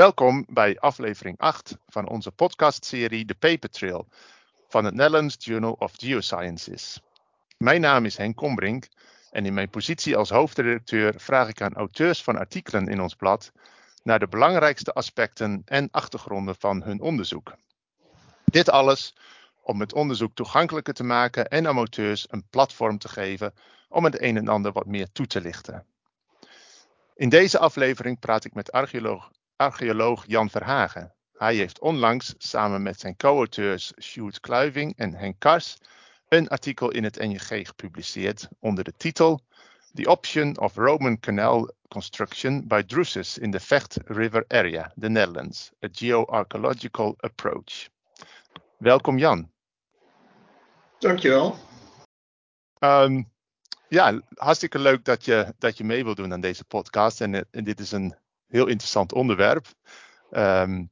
Welkom bij aflevering 8 van onze podcastserie The Paper Trail van het Netherlands Journal of Geosciences. Mijn naam is Henk Kombrink en in mijn positie als hoofdredacteur vraag ik aan auteurs van artikelen in ons blad naar de belangrijkste aspecten en achtergronden van hun onderzoek. Dit alles om het onderzoek toegankelijker te maken en amateurs een platform te geven om het een en ander wat meer toe te lichten. In deze aflevering praat ik met archeoloog, archeoloog Jan Verhagen. Hij heeft onlangs samen met zijn co-auteurs Sjoerd Kluiving en Henk Kars een artikel in het NJG gepubliceerd onder de titel The Option of Roman Canal Construction by Drusus in the Vecht River Area, the Netherlands, a Geoarchaeological Approach. Welkom Jan. Dankjewel. Um, ja, hartstikke leuk dat je, dat je mee wilt doen aan deze podcast. En, en dit is een heel interessant onderwerp. Um,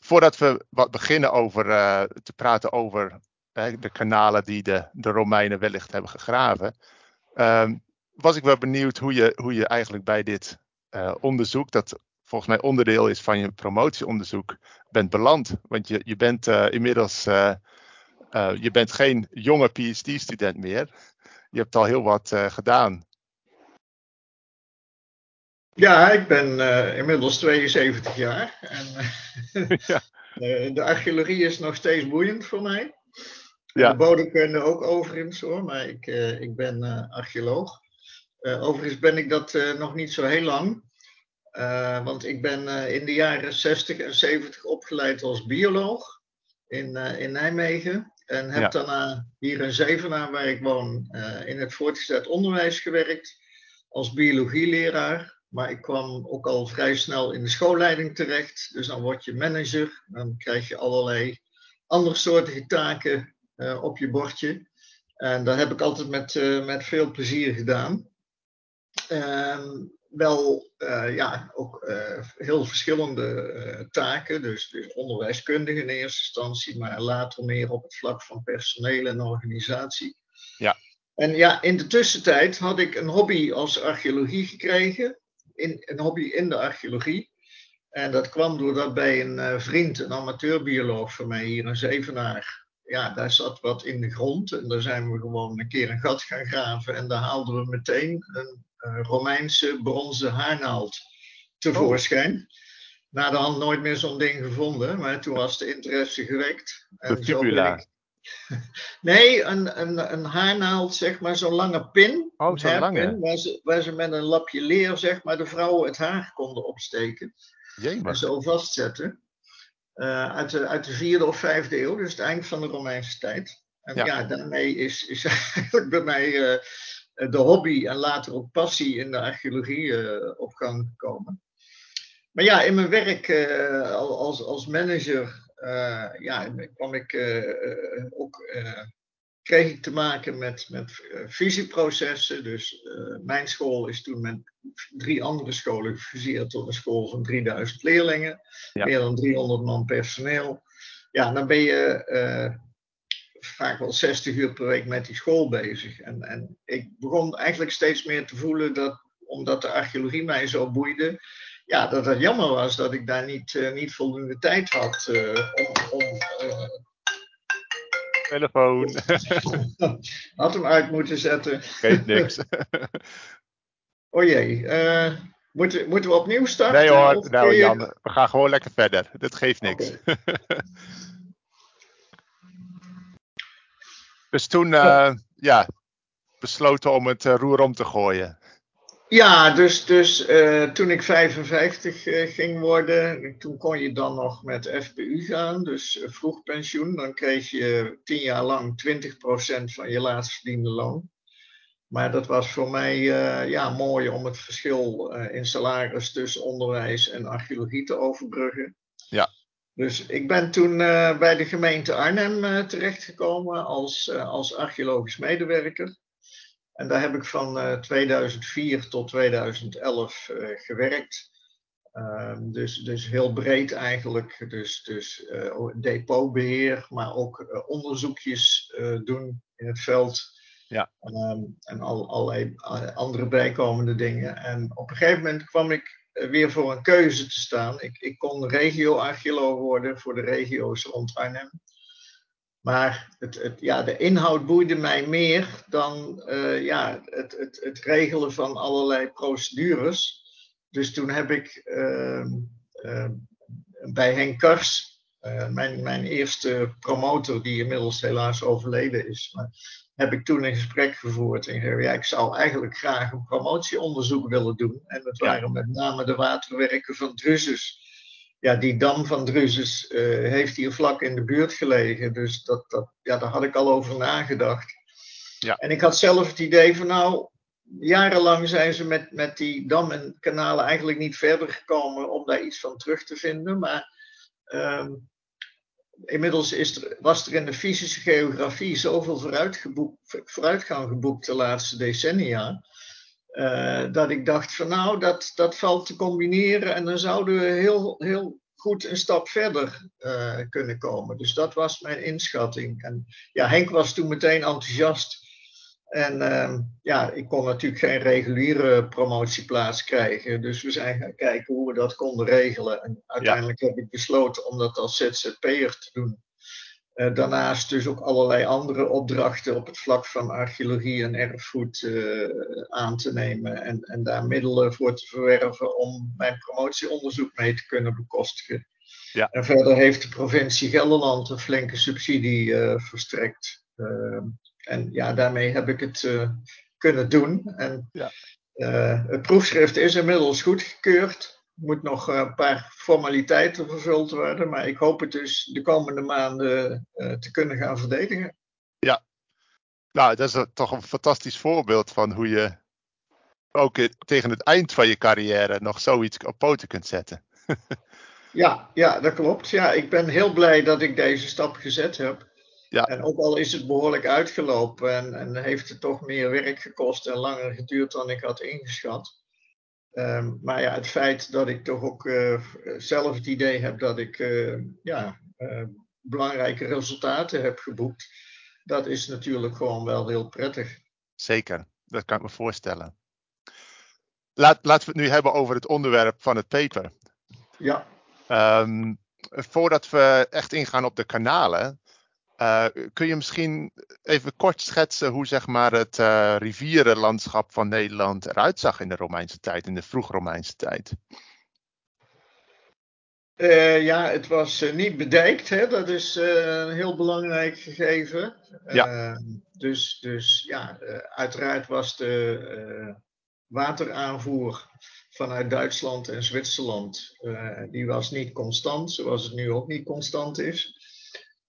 voordat we wat beginnen over, uh, te praten over de kanalen die de, de Romeinen wellicht hebben gegraven, um, was ik wel benieuwd hoe je, hoe je eigenlijk bij dit uh, onderzoek, dat volgens mij onderdeel is van je promotieonderzoek, bent beland. Want je, je bent inmiddels je bent geen jonge PhD-student meer. Je hebt al heel wat gedaan. Ja, ik ben uh, inmiddels 72 jaar. En uh, ja. de archeologie is nog steeds boeiend voor mij. Ja. De bodemkunde ook overigens hoor, maar ik, uh, ik ben archeoloog. overigens ben ik dat nog niet zo heel lang. want ik ben in de jaren 60 en 70 opgeleid als bioloog in, in Nijmegen. En heb ja. daarna hier in Zevenaar, waar ik woon, in het voortgezet onderwijs gewerkt als biologieleraar. Maar ik kwam ook al vrij snel in de schoolleiding terecht. Dus dan word je manager. Dan krijg je allerlei andersoortige taken uh, op je bordje. En dat heb ik altijd met, uh, met veel plezier gedaan. Uh, wel, uh, ja, ook heel verschillende taken. Dus, dus onderwijskundige in eerste instantie, maar later meer op het vlak van personeel en organisatie. Ja. En ja, in de tussentijd had ik een hobby als archeologie gekregen in, een hobby in de archeologie. En dat kwam doordat bij een uh, vriend, een amateurbioloog van mij hier in Zevenaar, ja, daar zat wat in de grond. En daar zijn we gewoon een keer een gat gaan graven. En daar haalden we meteen een uh, Romeinse bronzen haarnaald tevoorschijn. Oh. Na de hand nooit meer zo'n ding gevonden, maar toen was de interesse gewekt. En zo ben ik, Nee, een, een, een haarnaald, zeg maar, zo'n lange pin. Oh, zo'n lange. Waar ze, waar ze met een lapje leer, zeg maar, de vrouwen het haar konden opsteken. En zo vastzetten. Uh, uit, de, uit de vierde of vijfde eeuw, dus het eind van de Romeinse tijd. En ja, ja daarmee is, is eigenlijk bij mij uh, de hobby en later ook passie in de archeologie uh, op gang gekomen. Maar ja, in mijn werk als, als manager ja, kwam ik uh, ook, kreeg ik te maken met, met visieprocessen. Dus mijn school is toen met drie andere scholen gefuseerd tot een school van 3000 leerlingen. Ja. Meer dan 300 man personeel. Ja, dan ben je vaak wel 60 uur per week met die school bezig. En, en ik begon eigenlijk steeds meer te voelen dat, omdat de archeologie mij zo boeide, ja, dat het jammer was dat ik daar niet, uh, niet voldoende tijd had uh, om. om uh... Telefoon. had hem uit moeten zetten. Geeft niks. oh jee. moeten, moeten we opnieuw starten? Nee hoor, nou, je... Jan, we gaan gewoon lekker verder. Dat geeft niks. Okay. dus toen ja, besloten om het roer om te gooien. Ja, dus, dus uh, toen ik 55 uh, ging worden, toen kon je dan nog met FPU gaan, dus uh, vroeg pensioen. Dan kreeg je tien jaar lang 20% van je laatst verdiende loon. Maar dat was voor mij ja, mooi om het verschil in salaris tussen onderwijs en archeologie te overbruggen. Ja. Dus ik ben toen bij de gemeente Arnhem terechtgekomen als, als archeologisch medewerker. En daar heb ik van uh, eh, 2004 tot 2011 uh, eh, gewerkt. Um, dus, dus heel breed eigenlijk. Dus, dus uh, depotbeheer, maar ook onderzoekjes doen in het veld. Ja. Um, en al, allerlei andere bijkomende dingen. En op een gegeven moment kwam ik weer voor een keuze te staan. Ik, ik kon regio-archeoloog worden voor de regio's rond Arnhem. Maar het, het, ja, de inhoud boeide mij meer dan uh, ja, het, het, het, regelen van allerlei procedures. Dus toen heb ik uh, uh, bij Henk Kars, eh, mijn, mijn eerste promotor, die inmiddels helaas overleden is, maar heb ik toen een gesprek gevoerd. En zei, ja, ik zou eigenlijk graag een promotieonderzoek willen doen. En dat waren met name de waterwerken van Drusus ja, die dam van Druzus uh, heeft hier vlak in de buurt gelegen. Dus dat, dat, ja, daar had ik al over nagedacht. Ja. En ik had zelf het idee van nou, jarenlang zijn ze met, met die dam en kanalen eigenlijk niet verder gekomen om daar iets van terug te vinden. Maar um, inmiddels is er, was er in de fysische geografie zoveel vooruitgang geboekt de laatste decennia. Uh, dat ik dacht van nou, dat, dat valt te combineren en dan zouden we heel, heel goed een stap verder uh, kunnen komen. Dus dat was mijn inschatting. En ja, Henk was toen meteen enthousiast. En uh, ja, ik kon natuurlijk geen reguliere promotieplaats krijgen. Dus we zijn gaan kijken hoe we dat konden regelen. En uiteindelijk heb ik besloten om dat als ZZP'er te doen. Uh, daarnaast dus ook allerlei andere opdrachten op het vlak van archeologie en erfgoed uh, aan te nemen en, en daar middelen voor te verwerven om mijn promotieonderzoek mee te kunnen bekostigen. Ja. En verder heeft de provincie Gelderland een flinke subsidie uh, verstrekt. en ja, daarmee heb ik het kunnen doen. En ja. het proefschrift is inmiddels goedgekeurd moet nog een paar formaliteiten vervuld worden. Maar ik hoop het dus de komende maanden uh, te kunnen gaan verdedigen. Ja, nou, dat is toch een fantastisch voorbeeld van hoe je ook tegen het eind van je carrière nog zoiets op poten kunt zetten. ja, ja, dat klopt. Ja, ik ben heel blij dat ik deze stap gezet heb. Ja. En ook al is het behoorlijk uitgelopen en, en heeft het toch meer werk gekost en langer geduurd dan ik had ingeschat. Um, maar ja, het feit dat ik toch ook uh, zelf het idee heb dat ik uh, ja, uh, belangrijke resultaten heb geboekt, dat is natuurlijk gewoon wel heel prettig. Zeker, dat kan ik me voorstellen. Laat, laten we het nu hebben over het onderwerp van het paper. Ja. Um, voordat we echt ingaan op de kanalen, uh, kun je misschien even kort schetsen hoe zeg maar, het uh, rivierenlandschap van Nederland eruit zag in de Romeinse tijd, in de vroeg-Romeinse tijd? Uh, ja, het was niet bedijkt, hè? dat is een heel belangrijk gegeven. Ja. dus, dus ja, uiteraard was de wateraanvoer vanuit Duitsland en Zwitserland, die was niet constant, zoals het nu ook niet constant is.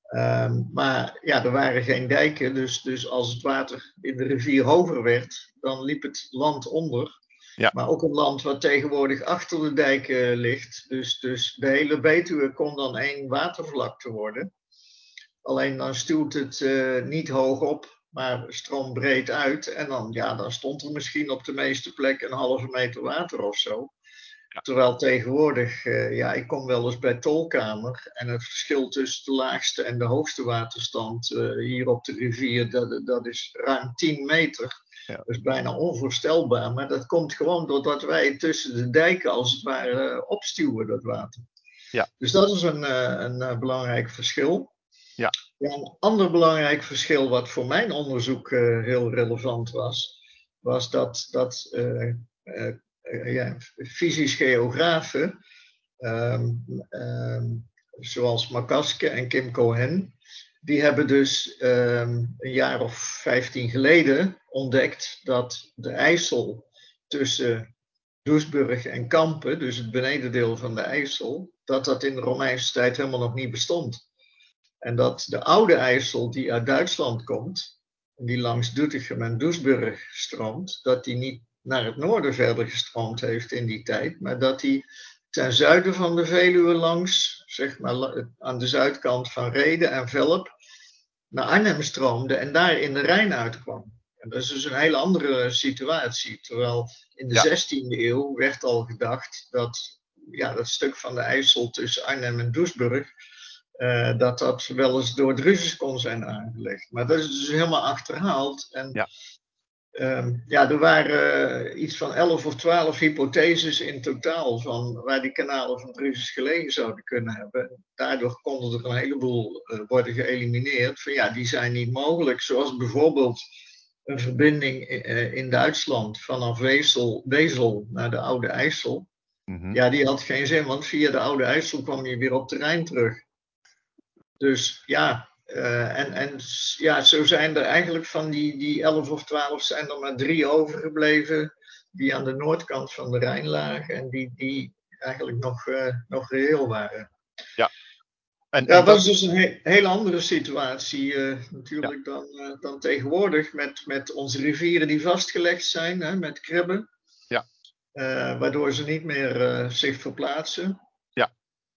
Um, maar ja, er waren geen dijken, dus, dus als het water in de rivier hoger werd, dan liep het land onder. Ja. Maar ook een land wat tegenwoordig achter de dijken ligt. Dus, dus de hele Betuwe kon dan één watervlakte worden. Alleen dan stuwt het uh, niet hoog op, maar stroombreed uit. En dan, ja, dan stond er misschien op de meeste plekken een halve meter water of zo. Terwijl tegenwoordig, uh, ja, ik kom wel eens bij Tolkamer en het verschil tussen de laagste en de hoogste waterstand uh, hier op de rivier, dat, dat is ruim 10 meter. Ja. Dat is bijna onvoorstelbaar, maar dat komt gewoon doordat wij tussen de dijken als het ware opstuwen, dat water. Ja. Dus dat is een, een belangrijk verschil. Ja. ja. Een ander belangrijk verschil wat voor mijn onderzoek heel relevant was, was dat, dat uh, ja, fysisch geografen, um, um, zoals Makaske en Kim Cohen, die hebben dus um, een jaar of vijftien geleden ontdekt dat de IJssel tussen Doesburg en Kampen, dus het benedendeel van de IJssel, dat dat in de Romeinse tijd helemaal nog niet bestond. En dat de oude IJssel die uit Duitsland komt, die langs Doetinchem en Doesburg stroomt, dat die niet naar het noorden verder gestroomd heeft in die tijd, maar dat hij ten zuiden van de Veluwe langs, zeg maar aan de zuidkant van Reden en Velp, naar Arnhem stroomde en daar in de Rijn uitkwam. En dat is dus een hele andere situatie. Terwijl in de 16e eeuw werd al gedacht dat ja, dat stuk van de IJssel tussen Arnhem en Doesburg, uh, dat dat wel eens door Drusus kon zijn aangelegd. Maar dat is dus helemaal achterhaald. En ja Ehm, ja, er waren iets van 11 of 12 hypotheses in totaal van waar die kanalen van Drusus gelegen zouden kunnen hebben. Daardoor konden er een heleboel worden geëlimineerd. Van ja, die zijn niet mogelijk. Zoals bijvoorbeeld een verbinding in Duitsland vanaf Wezel, Wezel naar de Oude IJssel. Mhm. Ja, die had geen zin, want via de Oude IJssel kwam je weer op terrein terug. Dus ja, uh, en, en ja, zo zijn er eigenlijk van die, die 11 of 12 zijn er maar drie overgebleven die aan de noordkant van de Rijn lagen en die, die eigenlijk nog, uh, nog reëel waren. Ja. En, ja, dat was dus een he hele andere situatie uh, natuurlijk ja. dan, dan tegenwoordig met, met onze rivieren die vastgelegd zijn, hè, met kribben. Ja. waardoor ze niet meer zich verplaatsen.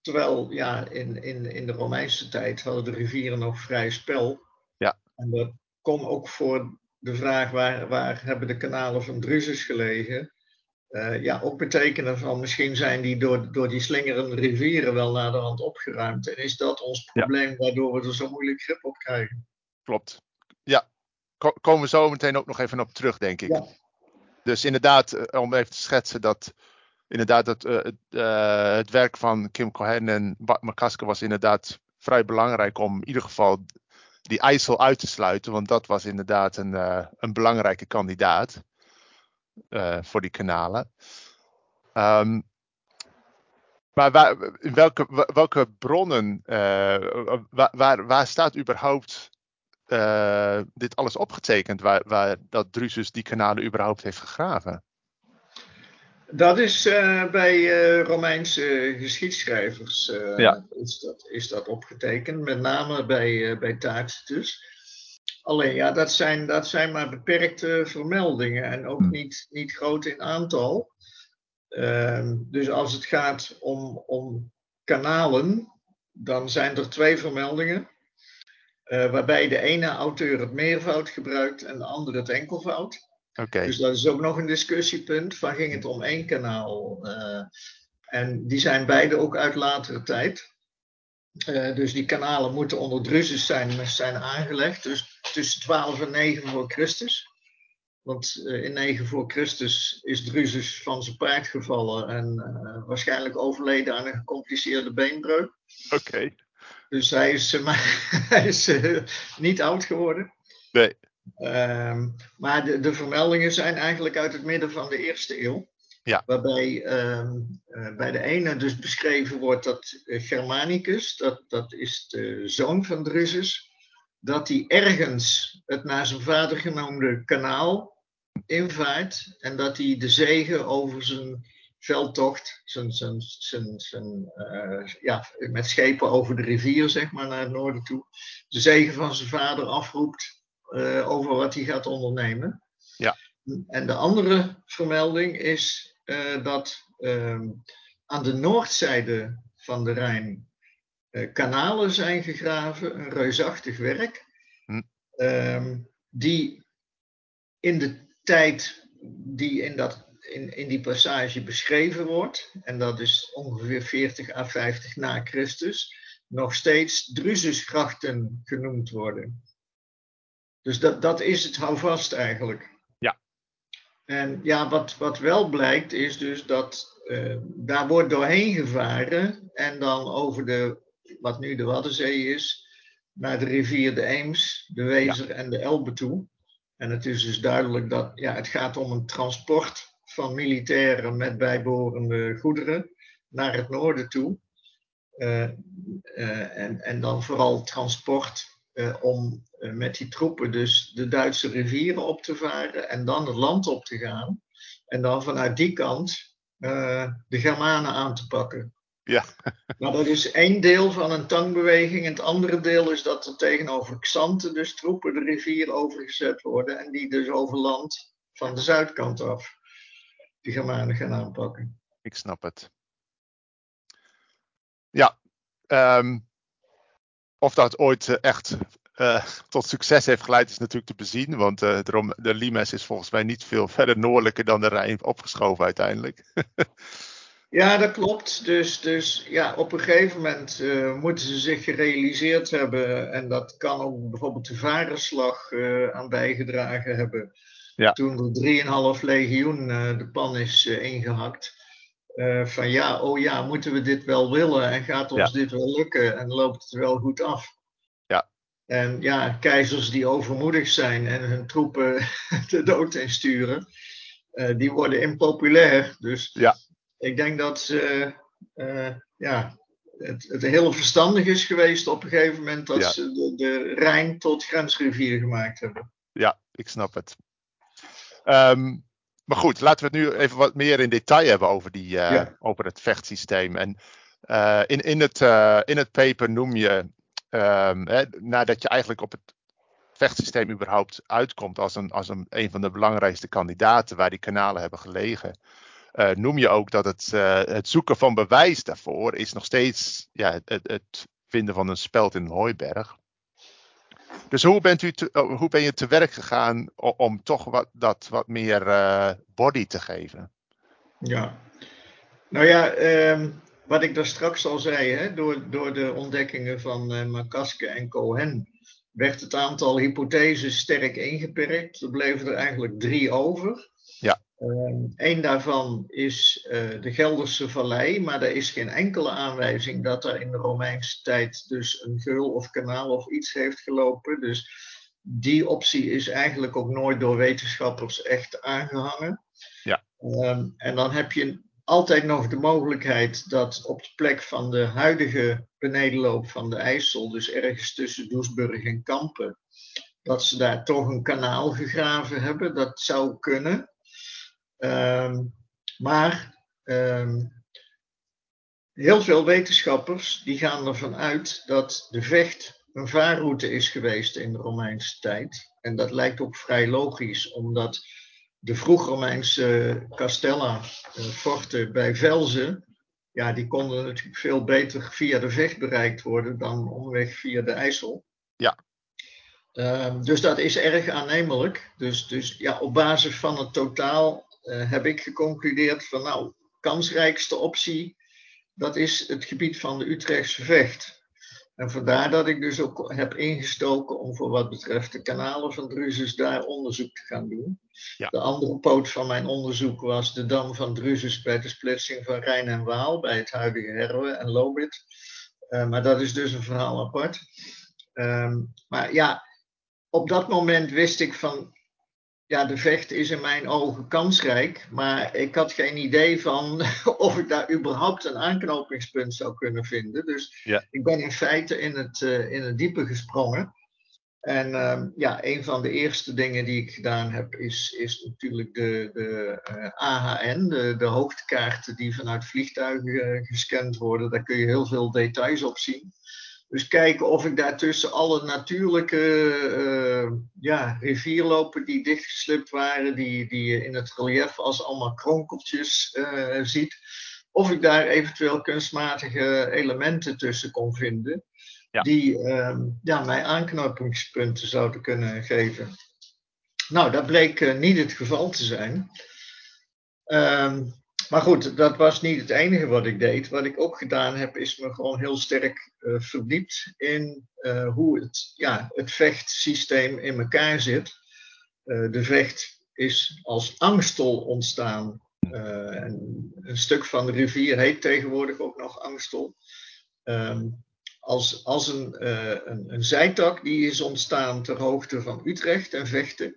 Terwijl ja, in, in, in de Romeinse tijd hadden de rivieren nog vrij spel. Ja. En dat kon ook voor de vraag waar, waar hebben de kanalen van Drusus gelegen. Uh, ja, ook betekenen van misschien zijn die door, door die slingerende rivieren wel naar de hand opgeruimd. En is dat ons probleem waardoor we er zo moeilijk grip op krijgen? Klopt. Ja, komen we zo meteen ook nog even op terug, denk ik. Ja. Dus inderdaad, eh, om even te schetsen dat inderdaad, uh, het, uh, het, werk van Kim Cohen en Bart was inderdaad vrij belangrijk om in ieder geval die IJssel uit te sluiten. Want dat was inderdaad een, uh, een belangrijke kandidaat voor die kanalen. Um, maar in welke, welke bronnen, waar, waar, waar, staat überhaupt dit alles opgetekend? Waar, waar dat Drusus die kanalen überhaupt heeft gegraven? Dat is uh, bij uh, Romeinse geschiedschrijvers uh, ja. is, dat, is dat opgetekend, met name bij, bij Tacitus. Alleen ja, dat zijn, dat zijn maar beperkte vermeldingen en ook hm. niet, niet groot in aantal. Ehm, dus als het gaat om, om kanalen, dan zijn er twee vermeldingen. waarbij de ene auteur het meervoud gebruikt en de andere het enkelvoud. Dus dat is ook nog een discussiepunt. Van ging het om één kanaal? Uh, en die zijn beide ook uit latere tijd. Uh, dus die kanalen moeten onder Drusus zijn, zijn aangelegd. Dus tussen 12 en 9 voor Christus. Want uh, in 9 voor Christus is Drusus van zijn paard gevallen en waarschijnlijk overleden aan een gecompliceerde beenbreuk. Oké. Dus hij is, hij is niet oud geworden. Nee. Ehm, maar de, de, vermeldingen zijn eigenlijk uit het midden van de eerste eeuw. Ja. Waarbij ehm, eh, bij de ene dus beschreven wordt dat eh, Germanicus, dat, dat is de zoon van Drusus, dat hij ergens het naar zijn vader genoemde kanaal invaart en dat hij de zegen over zijn veldtocht, zijn, zijn, zijn, zijn, uh, ja, met schepen over de rivier zeg maar naar het noorden toe, de zegen van zijn vader afroept uh, over wat hij gaat ondernemen. Ja. En de andere vermelding is uh, dat uh, aan de noordzijde van de Rijn uh, kanalen zijn gegraven, een reusachtig werk, hm. Ehm, die in de tijd die in, dat, in, in die passage beschreven wordt, en dat is ongeveer 40 à 50 na Christus, nog steeds Drususgrachten genoemd worden. Dus dat, dat is het houvast eigenlijk. Ja. En ja, wat, wat wel blijkt is dus dat uh, daar wordt doorheen gevaren en dan over de, wat nu de Waddenzee is, naar de rivier de Eems, de Wezer en de Elbe toe. En het is dus duidelijk dat ja, het gaat om een transport van militairen met bijbehorende goederen naar het noorden toe. Uh, uh, en, en dan vooral transport uh, om uh, met die troepen dus de Duitse rivieren op te varen en dan het land op te gaan. En dan vanuit die kant uh, de Germanen aan te pakken. Ja. maar dat is één deel van een tangbeweging. En het andere deel is dat er tegenover Xanten dus troepen de rivier overgezet worden. En die dus over land van de zuidkant af de Germanen gaan aanpakken. Ik snap het. Ja, um, of dat ooit eh, echt uh, tot succes heeft geleid, is natuurlijk te bezien. Want uh, de, de Limes is volgens mij niet veel verder noordelijker dan de Rijn opgeschoven uiteindelijk. ja, dat klopt. Dus, dus ja, op een gegeven moment uh, moeten ze zich gerealiseerd hebben. En dat kan ook bijvoorbeeld de varenslag aan bijgedragen hebben. Ja. Toen er 3,5 legioen de pan is ingehakt. Van ja, oh ja, moeten we dit wel willen en gaat ons dit wel lukken en loopt het wel goed af? En ja, keizers die overmoedig zijn en hun troepen de dood insturen, uh, die worden impopulair. Dus ja. ik denk dat ze, uh, ja, het, het heel verstandig is geweest op een gegeven moment dat ze de, de, Rijn tot grensrivier gemaakt hebben. Ja, ik snap het. Um, maar goed, laten we het nu even wat meer in detail hebben over, die, uh, over het vechtsysteem. En in, in, het, in het paper noem je um, hè, nadat je eigenlijk op het vechtsysteem überhaupt uitkomt als een, als een, een van de belangrijkste kandidaten waar die kanalen hebben gelegen, noem je ook dat het, het zoeken van bewijs daarvoor is nog steeds ja, het, het vinden van een speld in een hooiberg. Dus hoe, bent u oh, hoe ben je te werk gegaan om, toch wat, dat wat meer uh, body te geven? Ja, nou ja, um, wat ik daar straks al zei, hè, door, door de ontdekkingen van uh, McCaske en Cohen werd het aantal hypotheses sterk ingeperkt. Er bleven er eigenlijk drie over. Ja. Eén ehm, daarvan is uh, de Gelderse Vallei, maar er is geen enkele aanwijzing dat er in de Romeinse tijd dus een geul of kanaal of iets heeft gelopen. Dus die optie is eigenlijk ook nooit door wetenschappers echt aangehangen. Ja. Um, en dan heb je altijd nog de mogelijkheid dat op de plek van de huidige benedenloop van de IJssel, dus ergens tussen Doesburg en Kampen, dat ze daar toch een kanaal gegraven hebben. Dat zou kunnen. Um, maar um, heel veel wetenschappers die gaan ervan uit dat de vecht een vaarroute is geweest in de Romeinse tijd. En dat lijkt ook vrij logisch, omdat de vroeg-Romeinse castella, uh, forten bij Velzen, ja, die konden natuurlijk veel beter via de vecht bereikt worden dan omweg via de IJssel. Ja. Uh, dus dat is erg aannemelijk. Dus, dus ja, op basis van het totaal heb ik geconcludeerd van nou, kansrijkste optie, dat is het gebied van de Utrechtse vecht. En vandaar dat ik dus ook heb ingestoken om voor wat betreft de kanalen van Drusus daar onderzoek te gaan doen. Ja. De andere poot van mijn onderzoek was de dam van Drusus bij de splitsing van Rijn en Waal bij het huidige Herwe en Lobit. Uh, maar dat is dus een verhaal apart. Um, maar ja, op dat moment wist ik van ja, de vecht is in mijn ogen kansrijk, maar ik had geen idee van of ik daar überhaupt een aanknopingspunt zou kunnen vinden. Dus ja. ik ben in feite in het, uh, in het diepe gesprongen. En uh, ja, een van de eerste dingen die ik gedaan heb, is, is natuurlijk de, de uh, eh, AHN, de, de hoogtekaarten die vanuit vliegtuigen eh, gescand worden. Daar kun je heel veel details op zien. Dus kijken of ik daartussen alle natuurlijke uh, ja, rivierlopen die dichtgeslipt waren, die, die je in het relief als allemaal kronkeltjes uh, ziet, of ik daar eventueel kunstmatige elementen tussen kon vinden, ja. die uh, ja, mij aanknopingspunten zouden kunnen geven. Nou, dat bleek uh, niet het geval te zijn. Um, maar goed, dat was niet het enige wat ik deed. Wat ik ook gedaan heb, is me gewoon heel sterk uh, verdiept in uh, hoe het, ja, het vechtsysteem in elkaar zit. Uh, de vecht is als angstel ontstaan. En een stuk van de rivier heet tegenwoordig ook nog angstel. Um, als als een, een, een zijtak die is ontstaan ter hoogte van Utrecht en Vechten.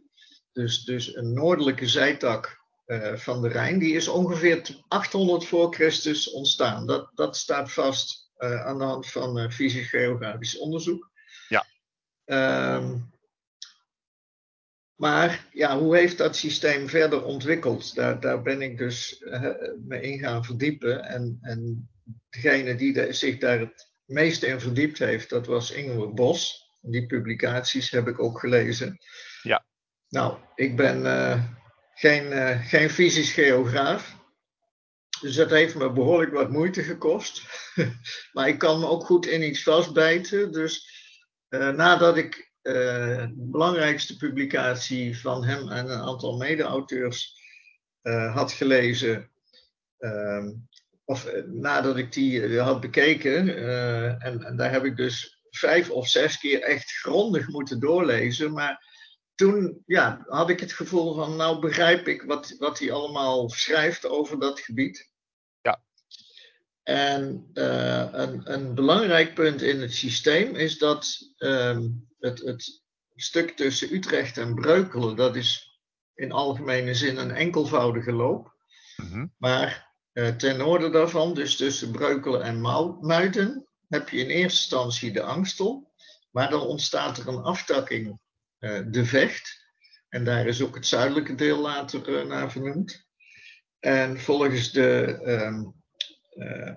Dus, dus een noordelijke zijtak uh, van de Rijn, die is ongeveer 800 voor Christus ontstaan. Dat, dat staat vast uh, aan de hand van uh, fysisch-geografisch onderzoek. Ja. Um, maar ja, hoe heeft dat systeem verder ontwikkeld? Daar, daar ben ik dus me in gaan verdiepen. En, en degene die de, zich daar het meeste in verdiept heeft, dat was Ingrid Bos. Die publicaties heb ik ook gelezen. Ja. Nou, ik ben geen, uh, geen fysisch geograaf. Dus dat heeft me behoorlijk wat moeite gekost. maar ik kan me ook goed in iets vastbijten. Dus uh, nadat ik uh, de belangrijkste publicatie van hem en een aantal mede-auteurs had gelezen, ehm, of nadat ik die had bekeken, en, en daar heb ik dus vijf of zes keer echt grondig moeten doorlezen. Maar toen ja, had ik het gevoel van, nou begrijp ik wat, wat hij allemaal schrijft over dat gebied. Ja. En uh, een, een belangrijk punt in het systeem is dat ehm, het, het stuk tussen Utrecht en Breukelen, dat is in algemene zin een enkelvoudige loop. Mhm. Maar uh, ten noorden daarvan, dus tussen Breukelen en Muiden, heb je in eerste instantie de Angstel. Maar dan ontstaat er een aftakking, de Vecht. En daar is ook het zuidelijke deel later uh, naar vernoemd. En volgens de, uh,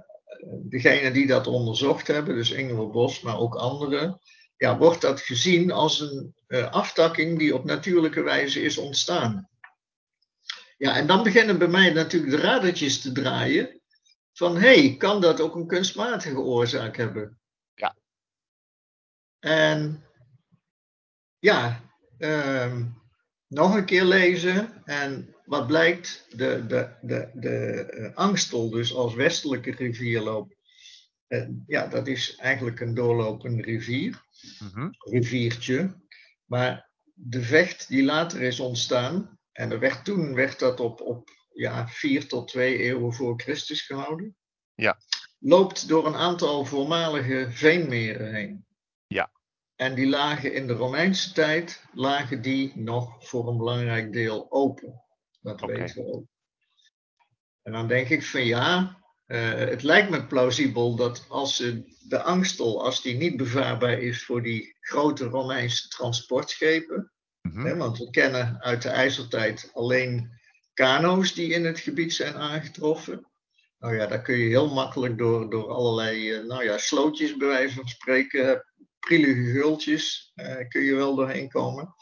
degenen die dat onderzocht hebben, dus Ingelo Bos, maar ook anderen, ja, wordt dat gezien als een aftakking die op natuurlijke wijze is ontstaan. Ja, en dan beginnen bij mij natuurlijk de radertjes te draaien. Van hé, hey, kan dat ook een kunstmatige oorzaak hebben? Ja. En ja, um, nog een keer lezen. En wat blijkt, de, de, de, de uh, Angstel, dus als westelijke rivierloop. Uh, ja, dat is eigenlijk een doorlopende rivier. Mm -hmm. Riviertje. Maar de vecht die later is ontstaan, en er werd, toen werd dat op, op ja, vier tot twee eeuwen voor Christus gehouden. Ja. Loopt door een aantal voormalige veenmeren heen. En die lagen in de Romeinse tijd, lagen die nog voor een belangrijk deel open. Dat weten we ook. En dan denk ik van ja, uh, het lijkt me plausibel dat als de Angstel, als die niet bevaarbaar is voor die grote Romeinse transportschepen, Mhm. Hè, want we kennen uit de ijzertijd alleen kano's die in het gebied zijn aangetroffen. Nou ja, daar kun je heel makkelijk door, door allerlei uh, nou ja, slootjes, bij wijze van spreken, prielige gultjes, uh, kun je wel doorheen komen.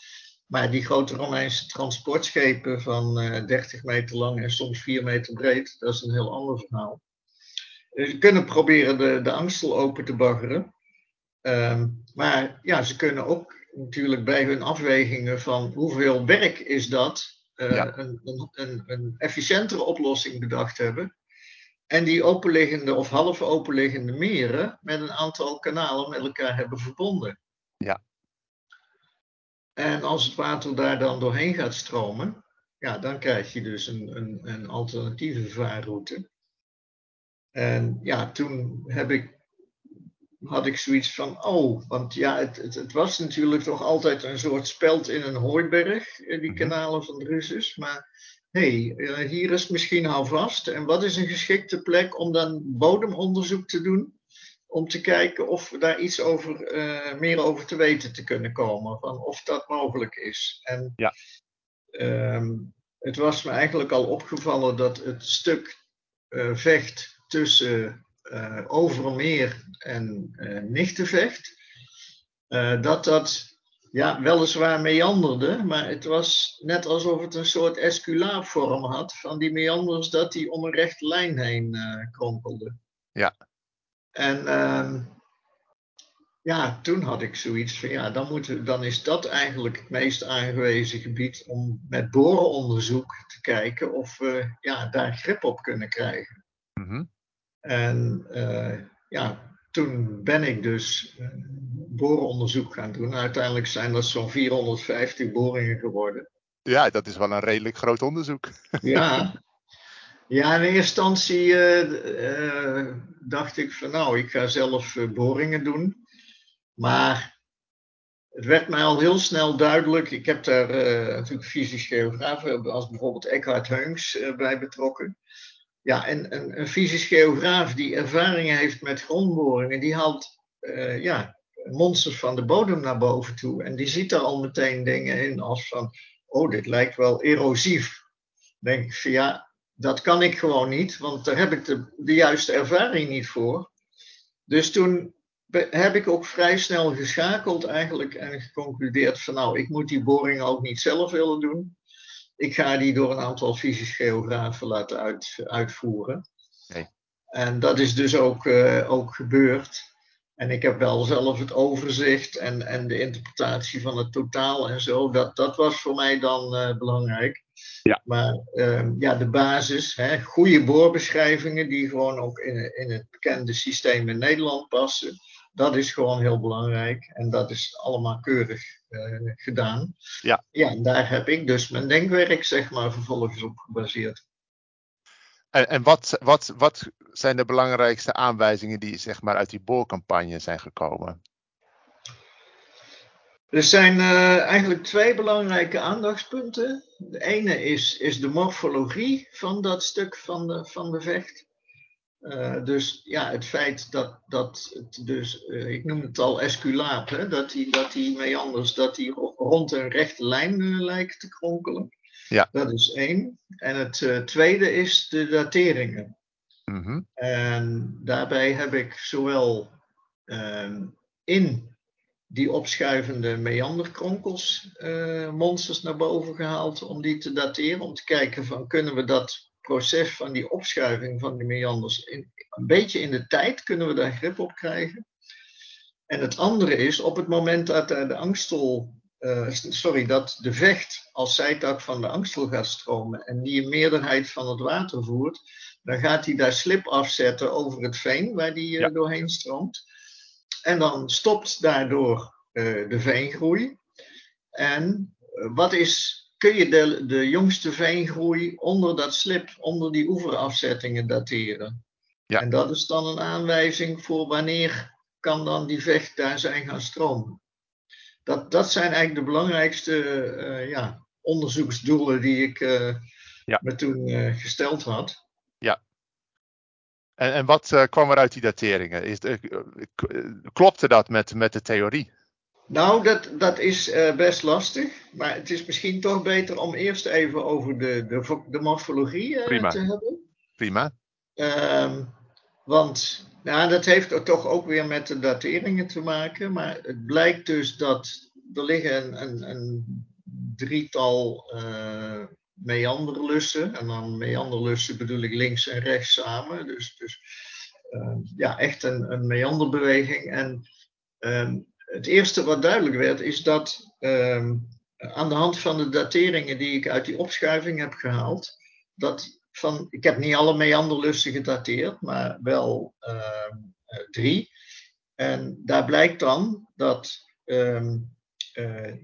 Maar die grote Romeinse transportschepen van uh, 30 meter lang en soms 4 meter breed, dat is een heel ander verhaal. Dus ze kunnen proberen de, de angstel open te baggeren. Um, maar ja, ze kunnen ook natuurlijk bij hun afwegingen van hoeveel werk is dat, uh, Ja. een, een, een, een efficiëntere oplossing bedacht hebben. En die openliggende of half openliggende meren met een aantal kanalen met elkaar hebben verbonden. Ja. En als het water daar dan doorheen gaat stromen, ja, dan krijg je dus een, een, een alternatieve vaarroute. En ja, toen heb ik had ik zoiets van, oh, want ja, het, het, het, was natuurlijk toch altijd een soort speld in een hooiberg, die Mhm. kanalen van Drusus. Maar hé, hey, hier is misschien houvast. En wat is een geschikte plek om dan bodemonderzoek te doen? Om te kijken of we daar iets over, uh, meer over te weten te kunnen komen. Van of dat mogelijk is. En Ja. um, het was me eigenlijk al opgevallen dat het stuk uh, vecht tussen uh, Overmeer en uh, Nichtenvecht, dat dat ja, weliswaar meanderde, maar het was net alsof het een soort esculaapvorm had van die meanders dat die om een rechte lijn heen kronkelde. Ja. En ehm, ja, toen had ik zoiets van ja, dan, moeten, dan is dat eigenlijk het meest aangewezen gebied om met borenonderzoek te kijken of we ja, daar grip op kunnen krijgen. Mm -hmm. En uh, ja, toen ben ik dus uh, borenonderzoek gaan doen. Uiteindelijk zijn dat zo'n 450 boringen geworden. Ja, dat is wel een redelijk groot onderzoek. ja. ja, in eerste instantie uh, dacht ik van nou, ik ga zelf boringen doen. Maar het werd mij al heel snel duidelijk. Ik heb daar natuurlijk fysisch geografen, als bijvoorbeeld Eckhard Heungs, bij betrokken. Ja, en een, een fysisch geograaf die ervaringen heeft met grondboringen, die haalt uh, ja, monsters van de bodem naar boven toe. En die ziet daar al meteen dingen in als van, oh, dit lijkt wel erosief. Denk van ja, dat kan ik gewoon niet, want daar heb ik de, de juiste ervaring niet voor. Dus toen heb ik ook vrij snel geschakeld eigenlijk en geconcludeerd van nou, ik moet die boringen ook niet zelf willen doen ik ga die door een aantal fysisch geografen laten uit, uitvoeren. Nee. En dat is dus ook, uh, ook gebeurd. En ik heb wel zelf het overzicht en, en de interpretatie van het totaal en zo. Dat, dat was voor mij dan uh, belangrijk. Ja. Maar uh, ja, de basis, hè, goede boorbeschrijvingen die gewoon ook in, in het bekende systeem in Nederland passen. Dat is gewoon heel belangrijk en dat is allemaal keurig gedaan. Ja. ja, en daar heb ik dus mijn denkwerk zeg maar vervolgens op gebaseerd. En, en wat, wat, wat zijn de belangrijkste aanwijzingen die zeg maar, uit die boorcampagne zijn gekomen? Er zijn uh, eigenlijk twee belangrijke aandachtspunten. De ene is, is de morfologie van dat stuk van de, van de vecht. Uh, dus ja, het feit dat, dat het dus, uh, ik noem het al esculaap, hè, dat die, dat die meanders, dat die rond een rechte lijn lijkt te kronkelen. Ja. Dat is één. En het tweede is de dateringen. Mm -hmm. En daarbij heb ik zowel in die opschuivende meanderkronkels uh, monsters naar boven gehaald om die te dateren. Om te kijken van kunnen we dat proces van die opschuiving van die meanders in, een beetje in de tijd, kunnen we daar grip op krijgen. En het andere is op het moment dat de angstel, uh, sorry, dat de vecht als zijtak van de angstel gaat stromen en die een meerderheid van het water voert, dan gaat hij daar slip afzetten over het veen waar die uh, ja. doorheen stroomt. En dan stopt daardoor uh, de veengroei. En wat is, kun je de, de jongste veengroei onder dat slip, onder die oeverafzettingen dateren? Ja. En dat is dan een aanwijzing voor wanneer kan dan die vecht daar zijn gaan stromen. Dat, dat zijn eigenlijk de belangrijkste uh, ja, onderzoeksdoelen die ik ja. me toen gesteld had. Ja, en, en wat uh, kwam er uit die dateringen? Is, uh, klopte dat met, met de theorie? Nou, dat, dat is uh, best lastig. Maar het is misschien toch beter om eerst even over de, de, de morfologie te hebben. Prima. Um, want nou, dat heeft er toch ook weer met de dateringen te maken. Maar het blijkt dus dat er liggen een, een, een drietal meanderlussen. En dan meanderlussen bedoel ik links en rechts samen. Dus, dus uh, ja, echt een, een meanderbeweging. En uh, het eerste wat duidelijk werd is dat uh, aan de hand van de dateringen die ik uit die opschuiving heb gehaald, dat van, ik heb niet alle meanderlussen gedateerd, maar wel drie. En daar blijkt dan dat uh,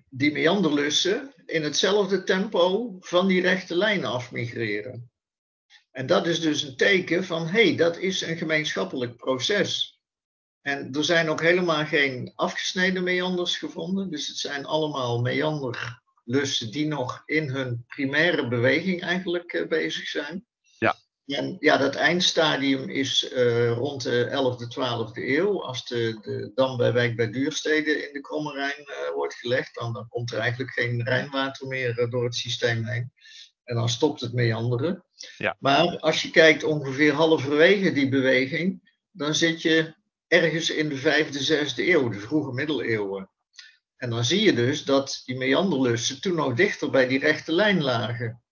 die meanderlussen in hetzelfde tempo van die rechte lijn afmigreren. En dat is dus een teken van, hé, hey, dat is een gemeenschappelijk proces. En er zijn ook helemaal geen afgesneden meanders gevonden, dus het zijn allemaal meanderlussen die nog in hun primaire beweging eigenlijk uh, bezig zijn. Ja. En ja, dat eindstadium is uh, rond de 11e, 12e eeuw. Als de, de dam bij Wijk bij Duurstede in de Kromme Rijn uh, wordt gelegd, dan, dan, komt er eigenlijk geen Rijnwater meer door het systeem heen. En dan stopt het meanderen. Ja. Maar als je kijkt ongeveer halverwege die beweging, dan zit je ergens in de 5e, 6e eeuw, de vroege middeleeuwen. En dan zie je dus dat die meanderlussen toen nog dichter bij die rechte lijn lagen.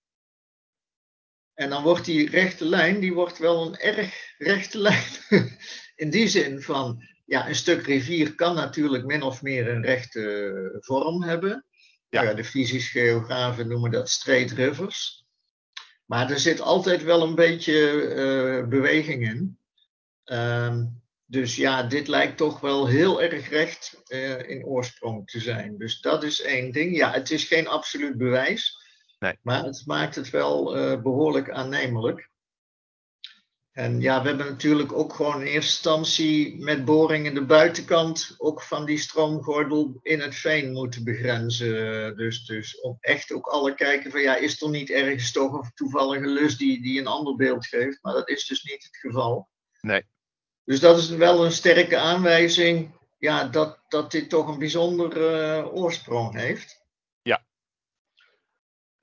En dan wordt die rechte lijn, die wordt wel een erg rechte lijn. In die zin van, ja, een stuk rivier kan natuurlijk min of meer een rechte vorm hebben. Ja. Ja, de fysisch geografen noemen dat straight rivers. Maar er zit altijd wel een beetje uh, beweging in. Um, dus ja, dit lijkt toch wel heel erg recht uh, in oorsprong te zijn. Dus dat is één ding. Ja, het is geen absoluut bewijs. Nee. Maar het maakt het wel uh, behoorlijk aannemelijk. En ja, we hebben natuurlijk ook gewoon in eerste instantie met boringen de buitenkant ook van die stroomgordel in het veen moeten begrenzen. Dus, dus op echt ook alle kijken van ja, is er niet ergens toch een toevallige lus die, die een ander beeld geeft? Maar dat is dus niet het geval. Nee. Dus dat is wel een sterke aanwijzing ja, dat, dat dit toch een bijzondere uh, oorsprong heeft.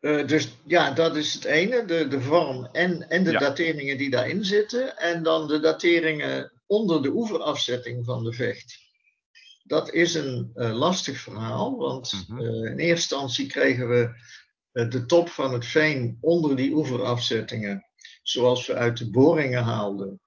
Uh, dus ja, dat is het ene, de, de vorm en, en de Ja. dateringen die daarin zitten. En dan de dateringen onder de oeverafzetting van de vecht. Dat is een eh, lastig verhaal, want Mhm. eh, in eerste instantie kregen we eh, de top van het veen onder die oeverafzettingen, zoals we uit de boringen haalden.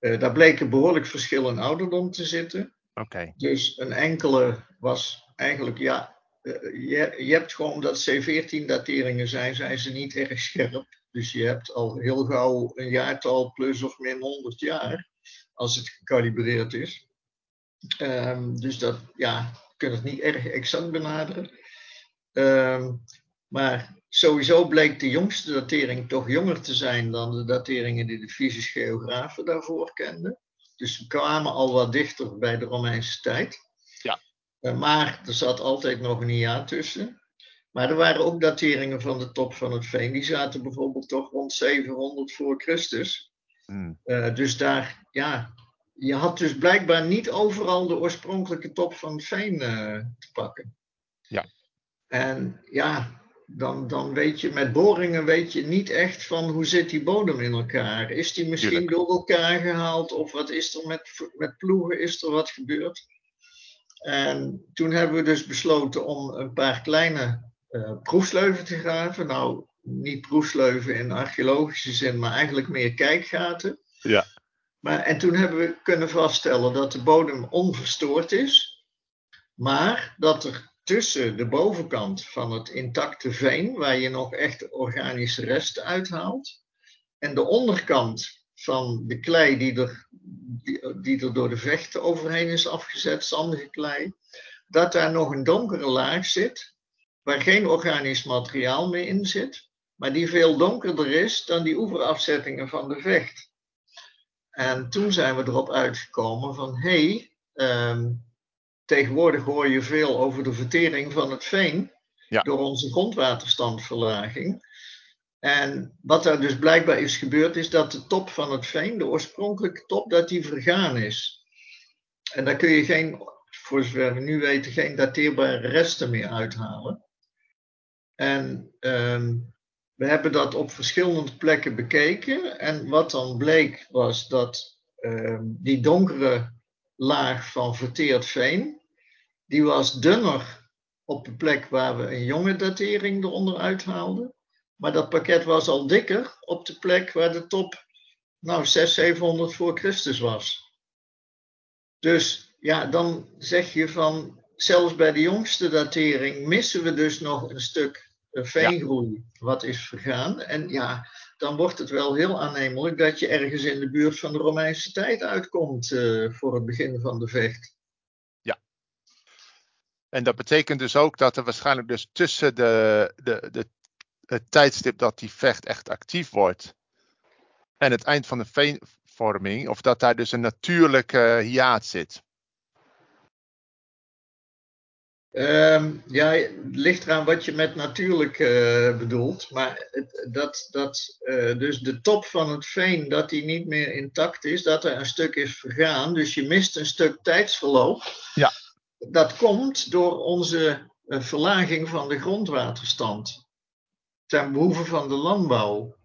Eh, daar bleken behoorlijk verschil in ouderdom te zitten. Oké. Dus een enkele was eigenlijk, ja, eh, je, je hebt gewoon omdat C14-dateringen zijn, zijn ze niet erg scherp. Dus je hebt al heel gauw een jaartal plus of min 100 jaar, als het gecalibreerd is. Ehm, dus dat, ja, kunnen het niet erg exact benaderen. Ehm, maar sowieso bleek de jongste datering toch jonger te zijn dan de dateringen die de fysisch geografen daarvoor kenden. Dus we kwamen al wat dichter bij de Romeinse tijd. Ja. Eh, maar er zat altijd nog een jaar tussen. Maar er waren ook dateringen van de top van het veen. Die zaten bijvoorbeeld toch rond 700 voor Christus. Hmm. Uh, dus daar, ja, je had dus blijkbaar niet overal de oorspronkelijke top van het veen uh, te pakken. Ja. En ja, dan, dan weet je, met boringen weet je niet echt van hoe zit die bodem in elkaar. Is die misschien door elkaar gehaald of wat is er met, met ploegen, is er wat gebeurd? En toen hebben we dus besloten om een paar kleine uh, proefsleuven te graven. Nou, niet proefsleuven in archeologische zin, maar eigenlijk meer kijkgaten. Ja. Maar, en toen hebben we kunnen vaststellen dat de bodem onverstoord is, maar dat er tussen de bovenkant van het intacte veen, waar je nog echt organische resten uithaalt, en de onderkant van de klei die er, die, door de vechten overheen is afgezet, zandige klei, dat daar nog een donkere laag zit, waar geen organisch materiaal meer in zit, maar die veel donkerder is dan die oeverafzettingen van de vecht. En toen zijn we erop uitgekomen van hé, hey, ehm, tegenwoordig hoor je veel over de vertering van het veen door onze grondwaterstandverlaging. En wat er dus blijkbaar is gebeurd, is dat de top van het veen, de oorspronkelijke top, dat die vergaan is. En daar kun je geen, voor zover we nu weten, geen dateerbare resten meer uithalen. En ehm, we hebben dat op verschillende plekken bekeken. En wat dan bleek was dat ehm, die donkere laag van verteerd veen, die was dunner op de plek waar we een jonge datering eronder uithaalden. Maar dat pakket was al dikker op de plek waar de top nou 600, 700 voor Christus was. Dus ja, dan zeg je van zelfs bij de jongste datering missen we dus nog een stuk veengroei wat is vergaan. En ja, dan wordt het wel heel aannemelijk dat je ergens in de buurt van de Romeinse tijd uitkomt uh, voor het begin van de vecht. En dat betekent dus ook dat er waarschijnlijk dus tussen de, de, de, het tijdstip dat die vecht echt actief wordt en het eind van de veenvorming, of dat daar dus een natuurlijke hiaat zit. Um, ja, het ligt eraan wat je met natuurlijk uh, bedoelt. Maar dat, dat uh, dus de top van het veen, dat die niet meer intact is, dat er een stuk is vergaan. Dus je mist een stuk tijdsverloop. Ja. Dat komt door onze uh, verlaging van de grondwaterstand. Ten behoeve van de landbouw.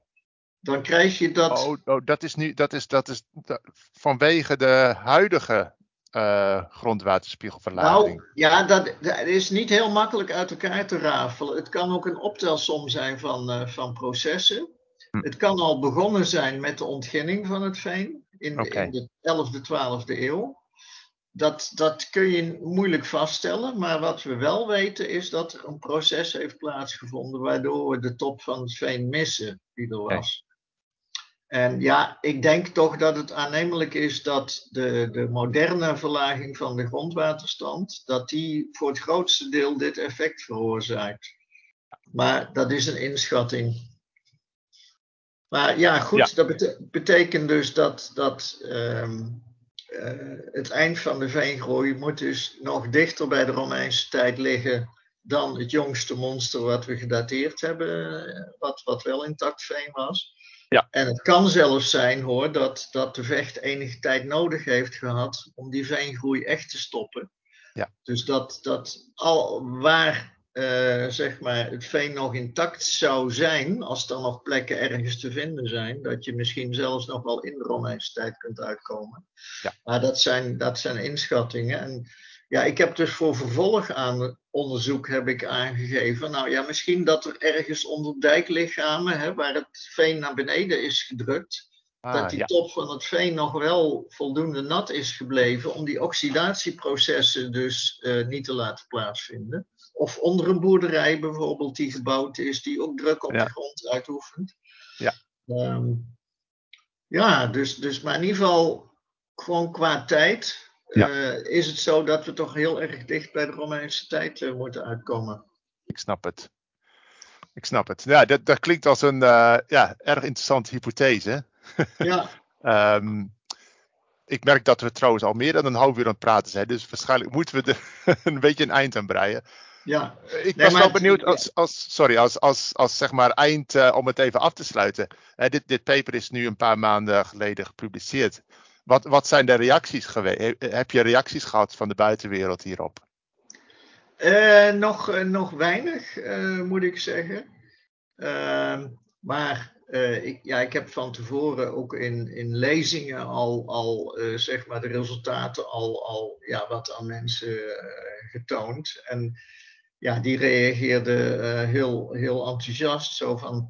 Dan krijg je dat. Oh, oh dat is nu, dat is, dat is dat, vanwege de huidige uh, grondwaterspiegelverlaging? Nou, ja, dat, dat, is niet heel makkelijk uit elkaar te rafelen. Het kan ook een optelsom zijn van, uh, van processen. Hm. Het kan al begonnen zijn met de ontginning van het veen in, okay. in de 11e, 12e eeuw. Dat, dat kun je moeilijk vaststellen, maar wat we wel weten is dat er een proces heeft plaatsgevonden waardoor we de top van het veen missen die er was. En ja, ik denk toch dat het aannemelijk is dat de, de moderne verlaging van de grondwaterstand, dat die voor het grootste deel dit effect veroorzaakt. Maar dat is een inschatting. Maar ja, goed, dat betekent dus dat, dat um, uh, het eind van de veengroei moet dus nog dichter bij de Romeinse tijd liggen dan het jongste monster wat we gedateerd hebben, eh, wat, wat wel intact veen was. Ja. En het kan zelfs zijn hoor, dat, dat de vecht enige tijd nodig heeft gehad om die veengroei echt te stoppen. Ja. Dus dat, dat al waar uh, zeg maar het veen nog intact zou zijn, als er nog plekken ergens te vinden zijn, dat je misschien zelfs nog wel in de Romeinse tijd kunt uitkomen. Ja. Maar dat zijn, dat zijn inschattingen. En ja, ik heb dus voor vervolg aan onderzoek heb ik aangegeven. Nou ja, misschien dat er ergens onder dijklichamen, hè, waar het veen naar beneden is gedrukt, ah, dat die ja. top van het veen nog wel voldoende nat is gebleven om die oxidatieprocessen dus uh, niet te laten plaatsvinden. Of onder een boerderij bijvoorbeeld die gebouwd is, die ook druk op Ja. de grond uitoefent. Ja. Ehm, ja, dus, dus maar in ieder geval gewoon qua tijd is het zo dat we toch heel erg dicht bij de Romeinse tijd moeten uitkomen. Ik snap het. Ik snap het. Ja, dat, dat klinkt als een ja, erg interessante hypothese. Ja. um, ik merk dat we trouwens al meer dan een half uur aan het praten zijn. Dus waarschijnlijk moeten we er een beetje een eind aan breien. Ja. Ik was wel benieuwd als, als, sorry, als, als, als zeg maar eind uh, om het even af te sluiten. Uh, dit, dit paper is nu een paar maanden geleden gepubliceerd. Wat, wat zijn de reacties geweest? Heb je reacties gehad van de buitenwereld hierop? Uh, nog, nog weinig, moet ik zeggen. Ehm, maar ik, ja, ik heb van tevoren ook in, in lezingen al, al zeg maar de resultaten al, al ja, wat aan mensen getoond. En ja, die reageerden heel, heel enthousiast. Zo van,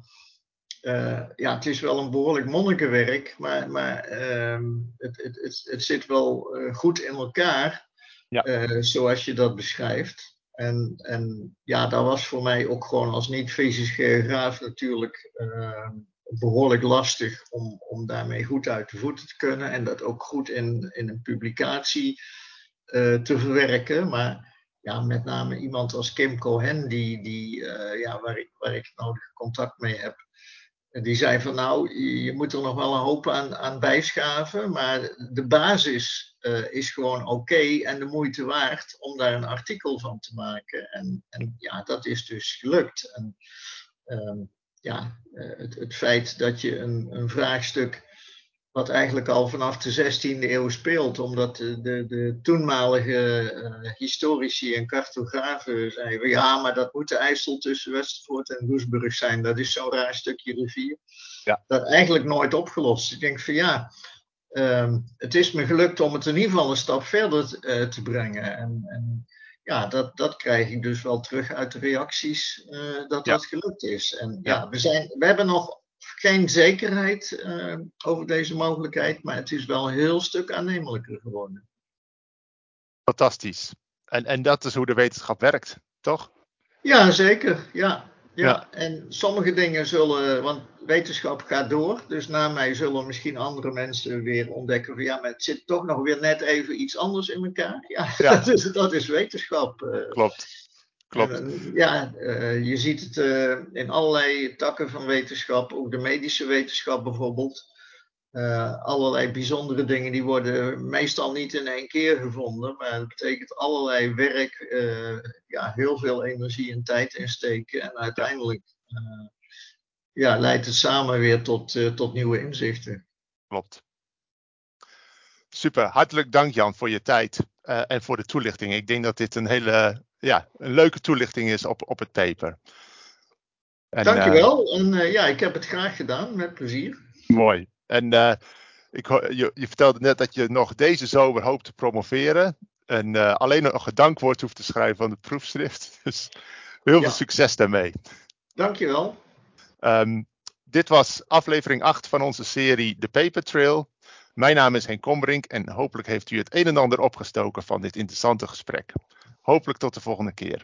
ja, het is wel een behoorlijk monnikenwerk, maar, maar ehm, het, het, het, het zit wel goed in elkaar, ja. zoals je dat beschrijft. En, en ja, dat was voor mij ook gewoon als niet-fysisch geograaf natuurlijk uh, behoorlijk lastig om, om daarmee goed uit de voeten te kunnen en dat ook goed in, in een publicatie uh, te verwerken. Maar ja, met name iemand als Kim Cohen, die, die, uh, ja, waar, ik, waar ik nodig contact mee heb, die zei van nou, je moet er nog wel een hoop aan, aan bijschaven, maar de basis uh, is gewoon oké en de moeite waard om daar een artikel van te maken. En, en ja, dat is dus gelukt. En, uh, ja, uh, het, het, feit dat je een, een, vraagstuk, wat eigenlijk al vanaf de 16e eeuw speelt, omdat de, de, de toenmalige uh, historici en cartografen zeiden: ja, maar dat moet de IJssel tussen Westervoort en Doesburg zijn, dat is zo'n raar stukje rivier. Ja. Dat eigenlijk nooit opgelost. Ik denk van ja. Um, het is me gelukt om het in ieder geval een stap verder uh, te brengen. En, en ja, dat, dat krijg ik dus wel terug uit de reacties uh, dat dat gelukt is. En ja, we, zijn, we hebben nog geen zekerheid uh, over deze mogelijkheid, maar het is wel een heel stuk aannemelijker geworden. Fantastisch. En, en dat is hoe de wetenschap werkt, toch? Ja, zeker. Ja, ja. En sommige dingen zullen, want wetenschap gaat door. Dus na mij zullen misschien andere mensen weer ontdekken van ja, maar het zit toch nog weer net even iets anders in elkaar. Ja, is, dat is wetenschap. Eh. Klopt. Klopt. En, ja, uh, je ziet het uh, in allerlei takken van wetenschap, ook de medische wetenschap bijvoorbeeld. Allerlei bijzondere dingen die worden meestal niet in één keer gevonden, maar dat betekent allerlei werk, ja, heel veel energie en tijd insteken en uiteindelijk ja, leidt het samen weer tot, tot nieuwe inzichten. Klopt. Super, hartelijk dank Jan voor je tijd en voor de toelichting. Ik denk dat dit een hele ja, een leuke toelichting is op, op het paper. En, Dankjewel en ja, ik heb het graag gedaan, met plezier. Mooi. En uh, ik, je, je, vertelde net dat je nog deze zomer hoopt te promoveren. En uh, alleen nog een dankwoord hoeft te schrijven van het proefschrift. Dus heel veel succes daarmee. Dankjewel. Um, dit was aflevering 8 van onze serie The Paper Trail. Mijn naam is Henk Kombrink en hopelijk heeft u het een en ander opgestoken van dit interessante gesprek. Hopelijk tot de volgende keer.